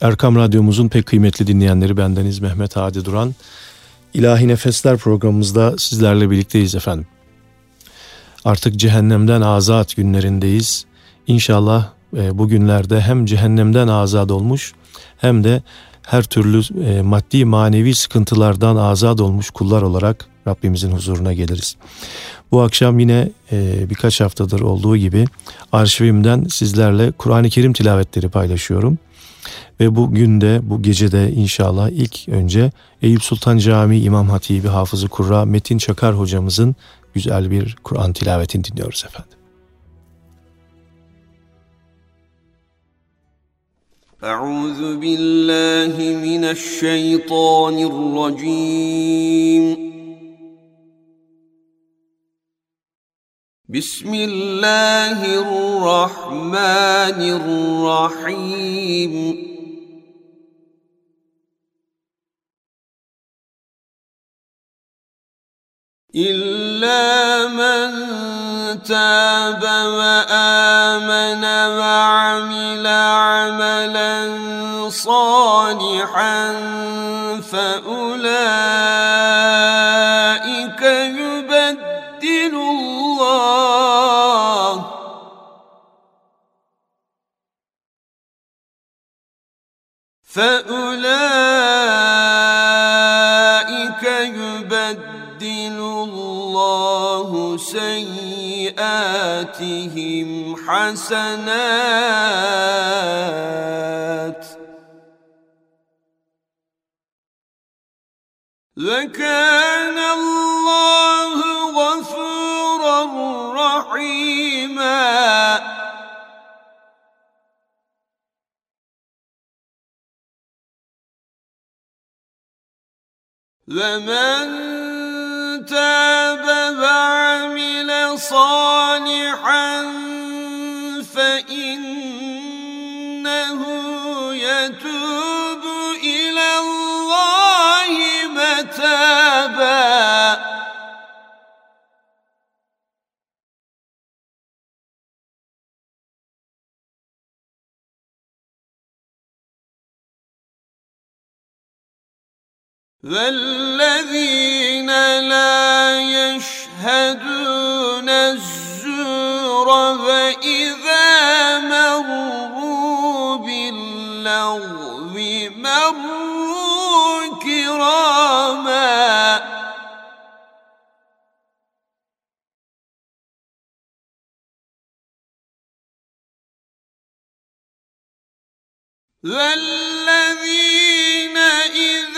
Erkam Radyomuzun pek kıymetli dinleyenleri bendeniz Mehmet Hadi Duran. İlahi Nefesler programımızda sizlerle birlikteyiz efendim. Artık cehennemden azat günlerindeyiz. İnşallah e, bu günlerde hem cehennemden azat olmuş hem de her türlü e, maddi manevi sıkıntılardan azat olmuş kullar olarak Rabbimizin huzuruna geliriz. Bu akşam yine e, birkaç haftadır olduğu gibi arşivimden sizlerle Kur'an-ı Kerim tilavetleri paylaşıyorum. Ve bu günde, bu gecede inşallah ilk önce Eyüp Sultan Camii İmam Hatibi Hafızı Kurra Metin Çakar hocamızın güzel bir Kur'an tilavetini dinliyoruz efendim. أعوذ بالله من الشيطان الرجيم بسم الله الرحمن الرحيم إلا من تاب وآمن وعمل عملا صالحا فأولئك يبدل الله. فأولئك سيئاتهم حسنات. وكان الله غفورا رحيما. ومن تاب وعمل صالحا فإنه يتوب إلى الله متابا. والذين لا يشهدون الزور وإذا مروا باللغو مروا كراما والذين إذا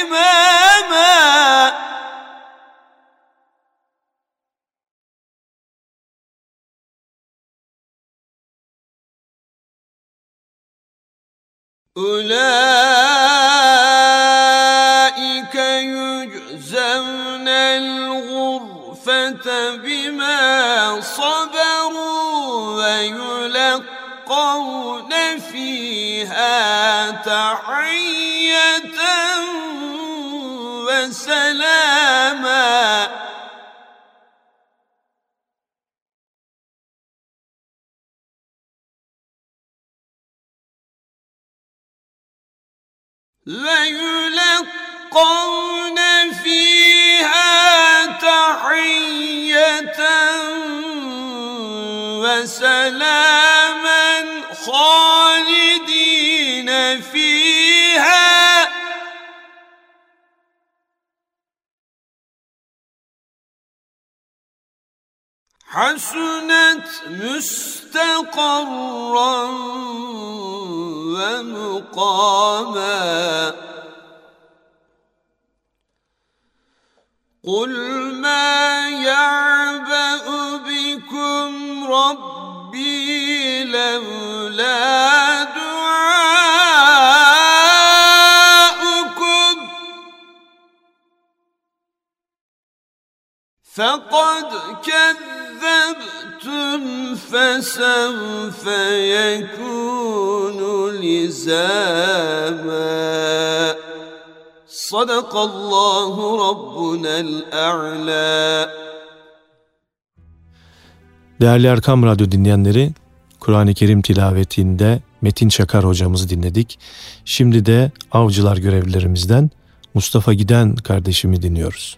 إماما. أولئك يجزون الغرفة بما صبروا ويلقون فيها تحية ليلقون فيها تحية وسلاما حسنت مستقرا ومقاما قل ما يعبأ بكم ربي لولا دعاؤكم فقد كذبتم فسوف يكون لزاما Sadakallahu Rabbunel A'la. Değerli Erkam Radyo dinleyenleri, Kur'an-ı Kerim tilavetinde Metin Çakar hocamızı dinledik. Şimdi de avcılar görevlilerimizden Mustafa Giden kardeşimi dinliyoruz.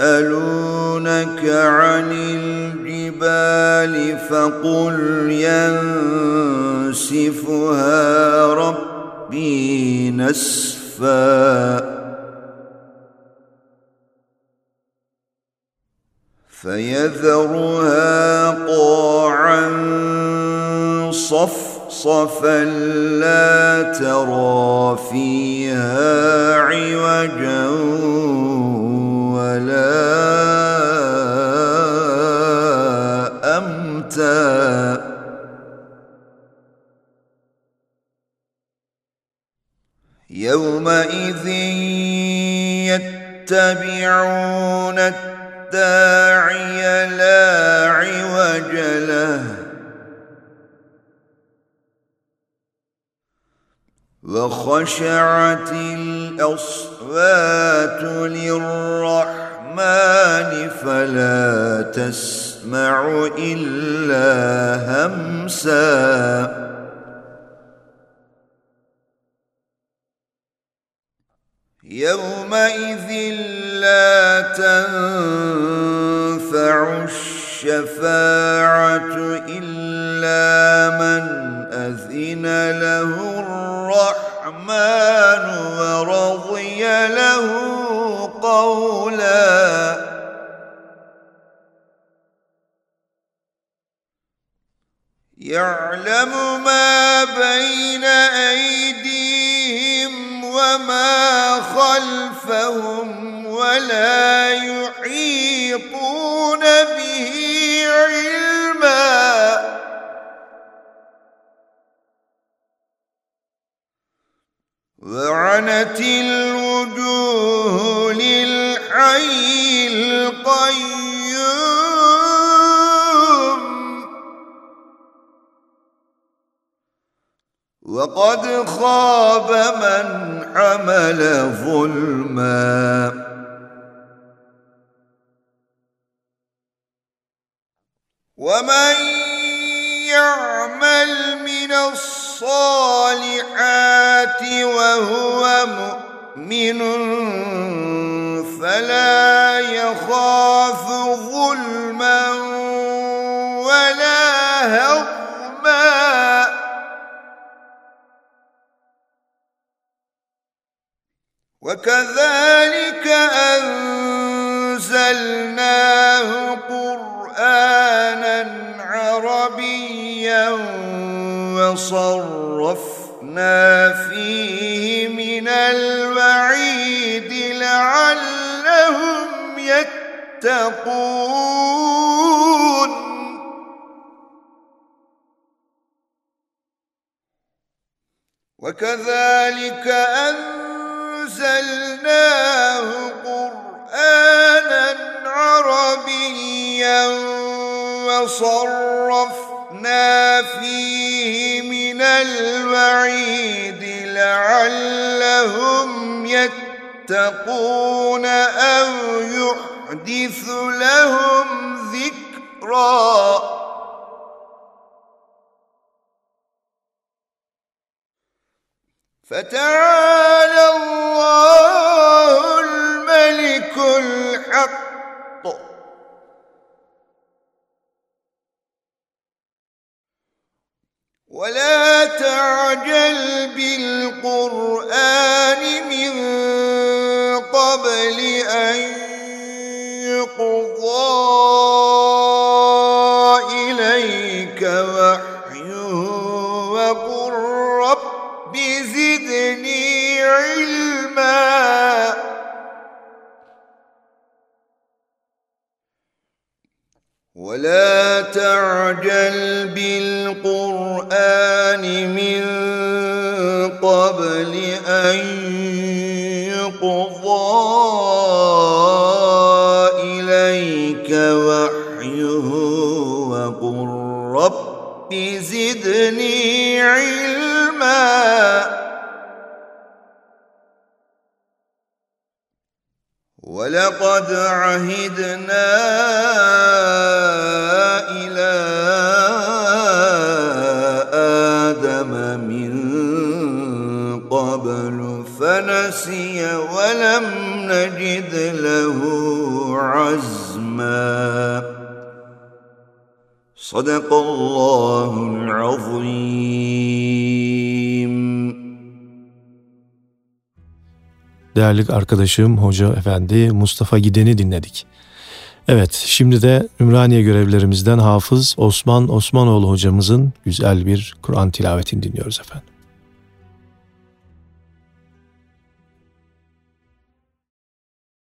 ويسألونك عن الجبال فقل ينسفها ربي نسفا. فيذرها قاعا صفصفا لا ترى فيها عوجا. ولا أمتا يومئذ يتبعون الداعي لا عوج له. وخشعت الأصوات للرحمن فلا تسمع إلا همسا. يومئذ لا تنفع الشفاعة إلا من أذن له الرحمن ورضي له قولا يعلم ما بين أيديهم وما خلفهم ولا يحيطون به علما. وعنت وصرفنا فيه من الوعيد لعلهم يتقون. وكذلك أنزلناه قرآنا عربيا وصرفنا فيه من الوعيد لعلهم يتقون أو يحدث لهم ذكرًا. فتعالى الله الملك الحق. ولا تعجل بالقرآن من قبل أن يقضى ولا تعجل من قبل أن يقضى إليك وحيه وقل رب زدني علما. ولقد عهدنا فنسي ولم نجد له عزما صدق الله العظيم Değerli arkadaşım, hoca efendi Mustafa Giden'i dinledik. Evet, şimdi de Ümraniye görevlerimizden Hafız Osman Osmanoğlu hocamızın güzel bir Kur'an tilavetini dinliyoruz efendim.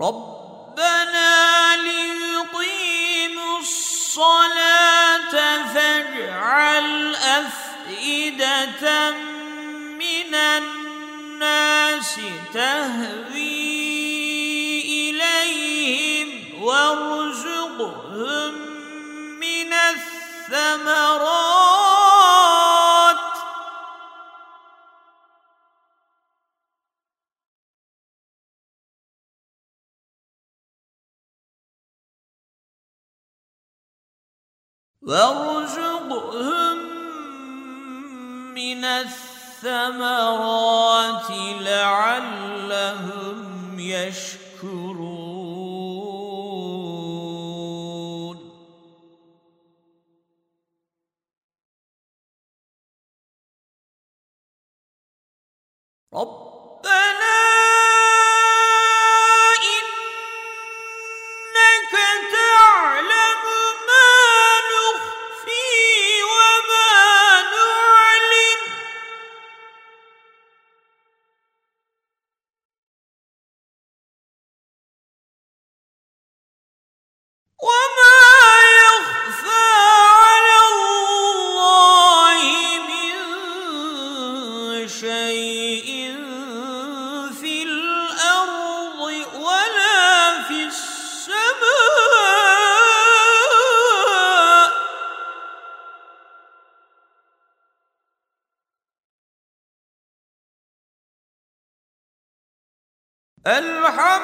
ربنا ليقيموا الصلاة فاجعل أفئدة من الناس تهوي إليهم وارزقهم من الثمرات وارزقهم من الثمرات لعلهم يشكرون. ربنا الحمد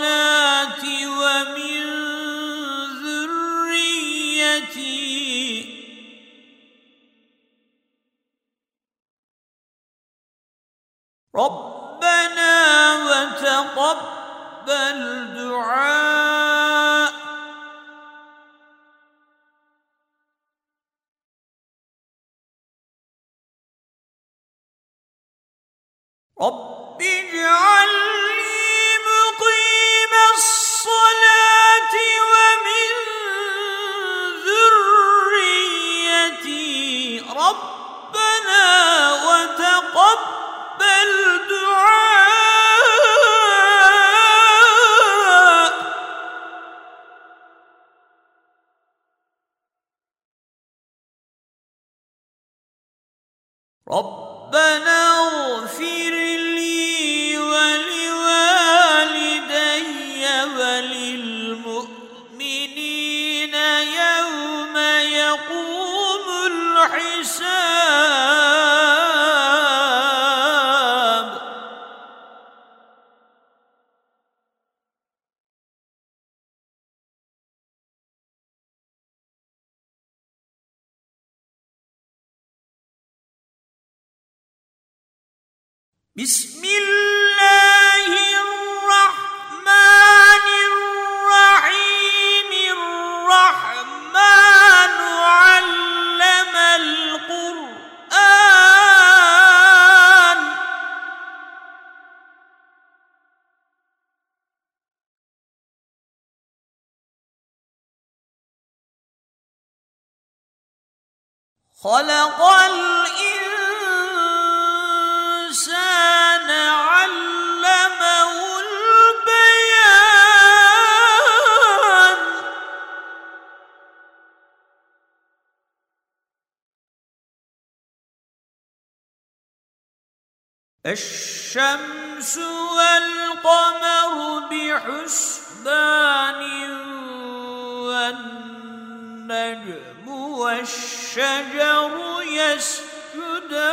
الصلاة ومن الحساب بسم خلق الإنسان علمه البيان. الشمس والقمر بحسبان والنجم والشمس الشجر يسجدان.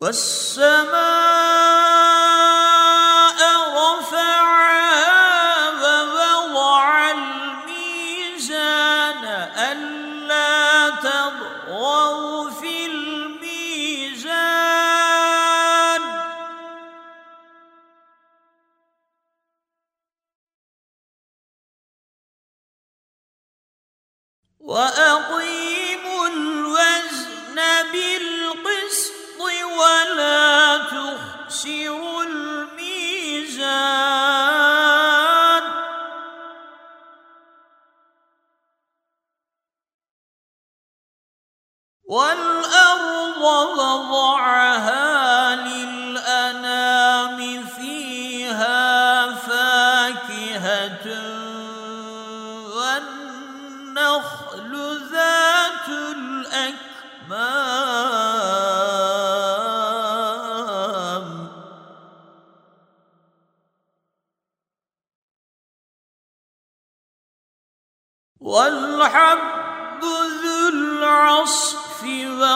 والسماء الأرض وضعها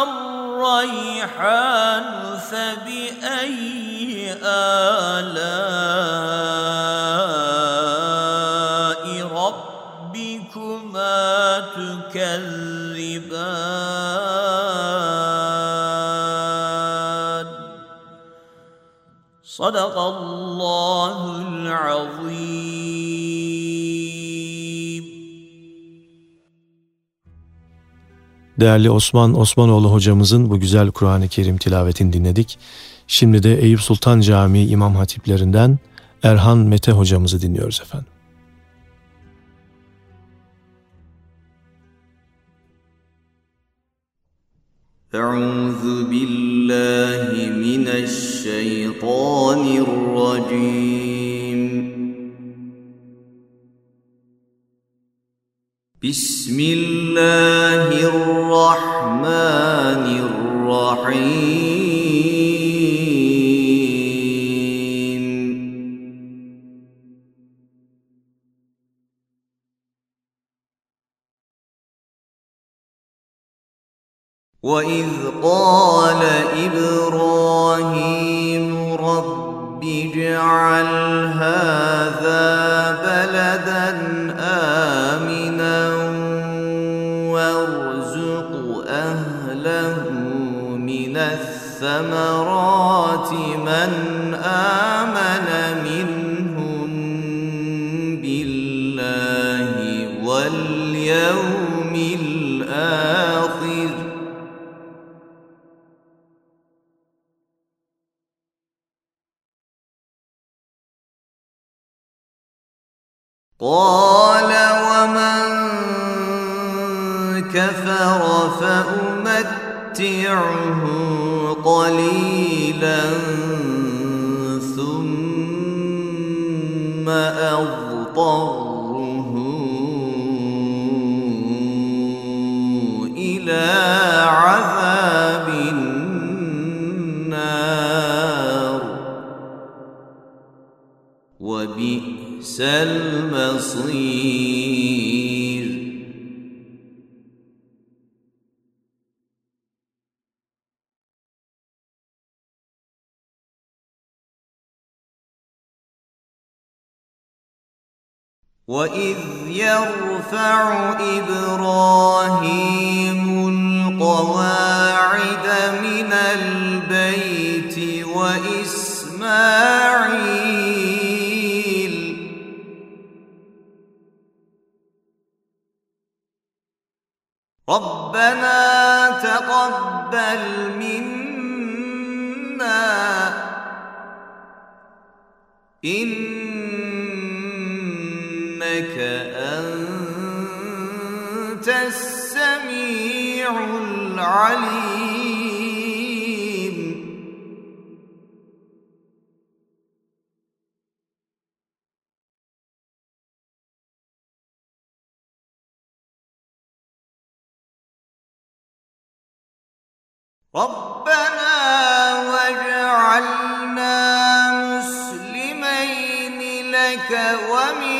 الريحان فبأي آلاء ربكما تكذبان؟ صدق الله العظيم. Değerli Osman Osmanoğlu hocamızın bu güzel Kur'an-ı Kerim tilavetini dinledik. Şimdi de Eyüp Sultan Camii İmam Hatiplerinden Erhan Mete hocamızı dinliyoruz efendim. أعوذ بالله من الشيطان الرجيم بسم الله الرحمن الرحيم. وإذ قال إبراهيم رب اجعل هذا بلدا الثمرات من آمن منهم بالله واليوم الآخر. قال ومن كفر فأمتعه قليلا ثم أضطره وإذ يرفع إبراهيم القواعد من البيت وإسماعيل ربنا تقبل منا إنك أنت السميع العليم. ربنا واجعلنا مسلمين لك ومن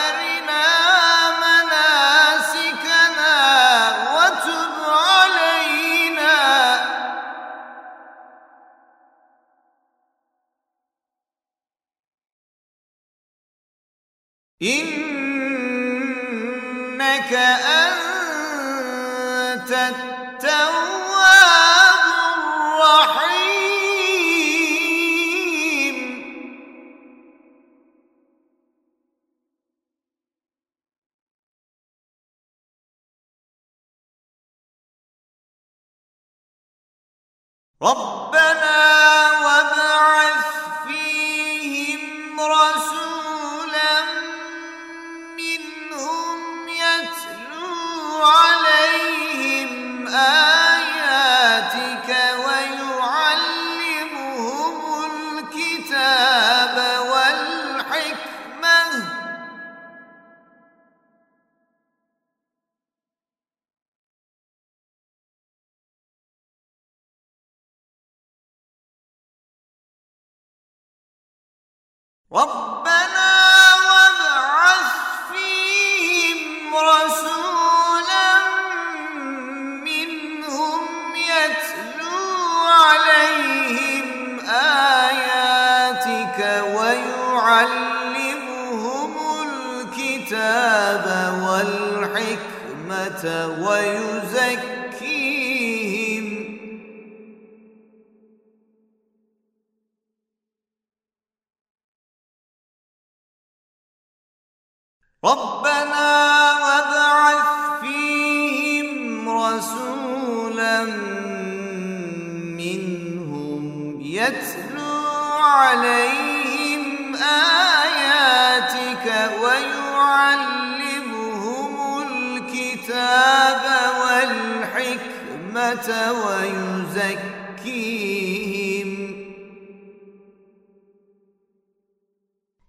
ربنا وابعث فيهم رسولا منهم يتلو عليهم آياتك ويعلمهم الكتاب والحكمة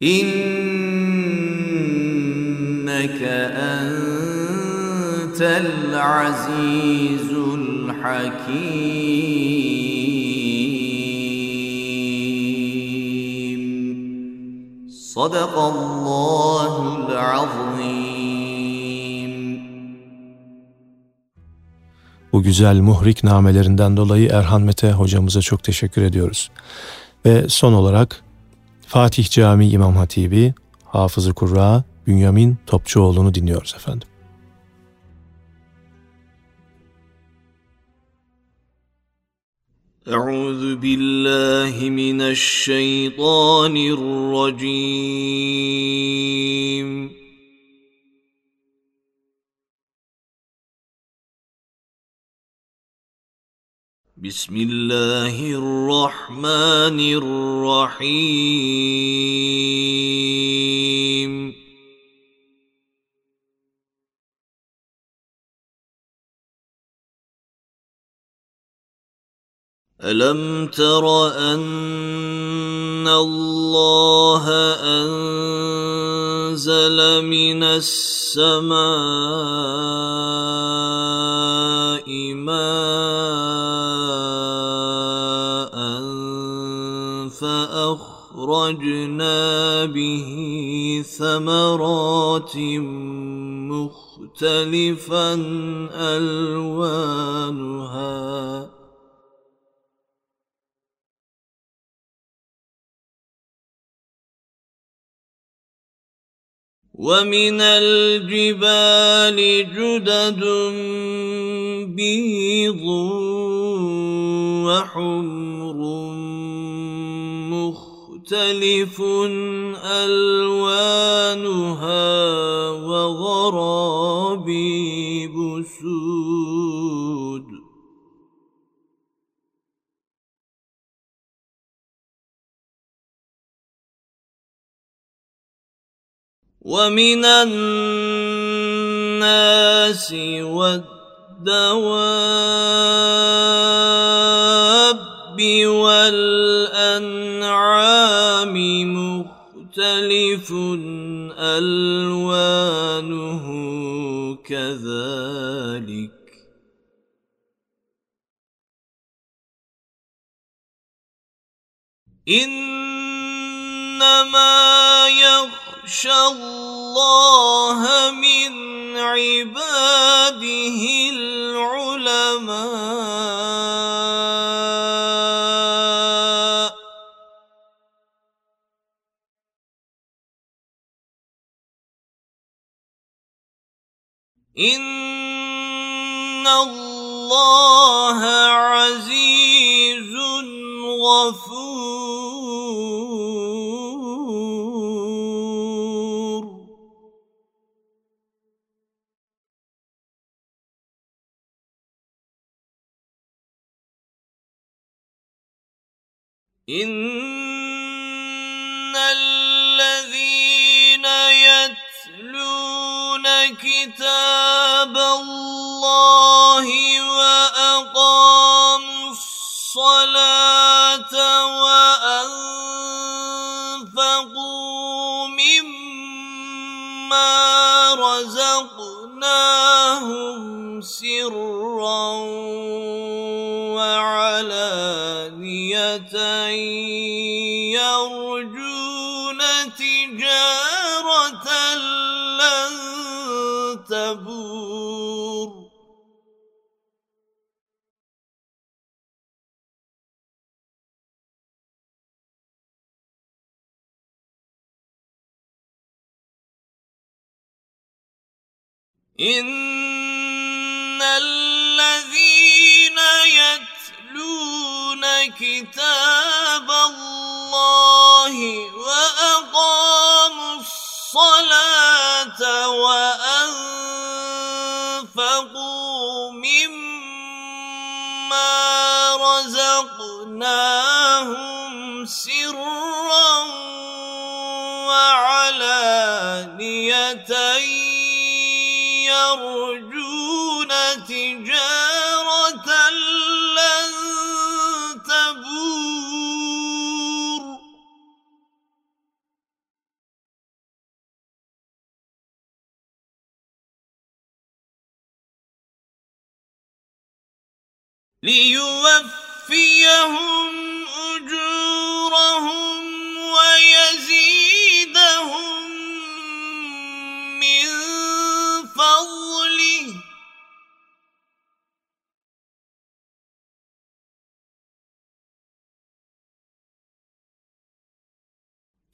İnneke entel azizul hakim. Sadakallahul azim. Bu güzel muhrik namelerinden dolayı Erhan Mete hocamıza çok teşekkür ediyoruz. Ve son olarak Fatih Camii İmam Hatibi, Hafızı Kurra, Bünyamin Topçuoğlu'nu dinliyoruz efendim. أعوذ بالله من الشيطان الرجيم بسم الله الرحمن الرحيم. ألم تر أن الله أنزل من السماء فأخرجنا به ثمرات مختلفا ألوانها ومن الجبال جدد بيض وحمر مختلف ألوانها وغرابيب سود. ومن الناس والدواب مختلف ألوانه كذلك. إنما يخشى الله من عباده العلماء. إن الله عزيز غفور إن كتاب الله وأقاموا الصلاة وأنفقوا مما رزقناهم سرا وعلانية إن الذين يتلون كتاب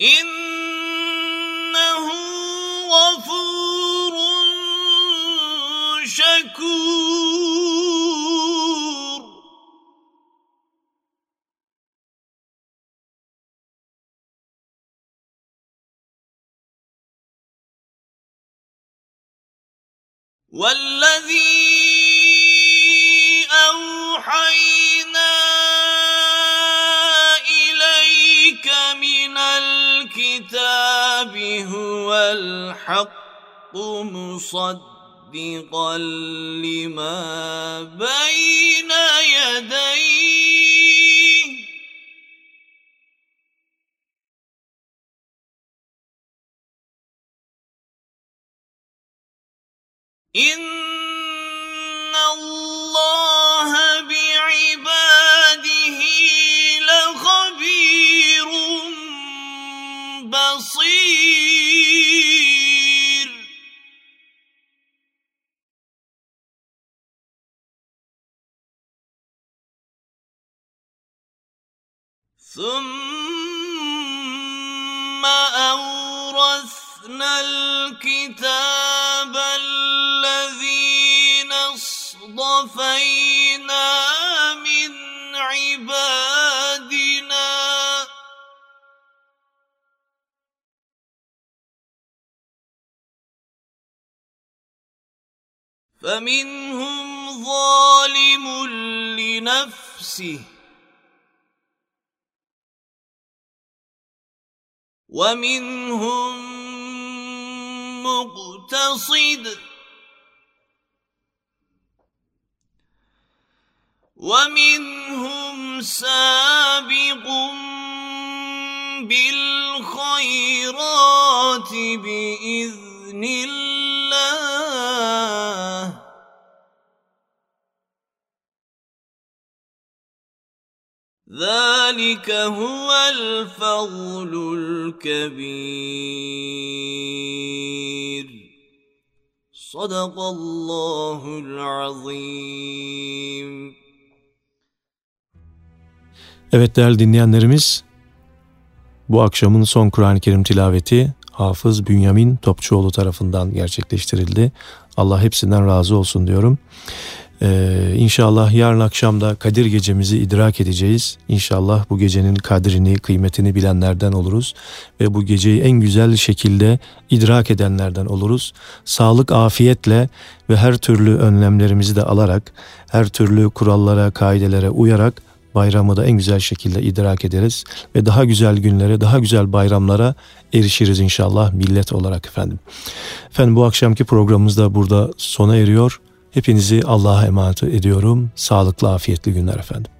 إنه غفور شكور. والذي أوحينا إليك من الكتاب هو الحق مصدقا لما بين يديه. إن ثم أورثنا الكتاب الذين اصطفينا من عبادنا. فمنهم ظالم لنفسه. ومنهم مقتصد ومنهم سابق بالخيرات بإذن الله ذلك هو الفضل الكبير صدق الله العظيم Evet değerli dinleyenlerimiz, bu akşamın son Kur'an-ı Kerim tilaveti Hafız Bünyamin Topçuoğlu tarafından gerçekleştirildi. Allah hepsinden razı olsun diyorum. Ee, inşallah yarın akşam da Kadir gecemizi idrak edeceğiz. İnşallah bu gecenin kadrini, kıymetini bilenlerden oluruz ve bu geceyi en güzel şekilde idrak edenlerden oluruz. Sağlık, afiyetle ve her türlü önlemlerimizi de alarak, her türlü kurallara, kaidelere uyarak bayramı da en güzel şekilde idrak ederiz ve daha güzel günlere, daha güzel bayramlara erişiriz inşallah millet olarak efendim. Efendim bu akşamki programımız da burada sona eriyor. Hepinizi Allah'a emanet ediyorum. Sağlıklı, afiyetli günler efendim.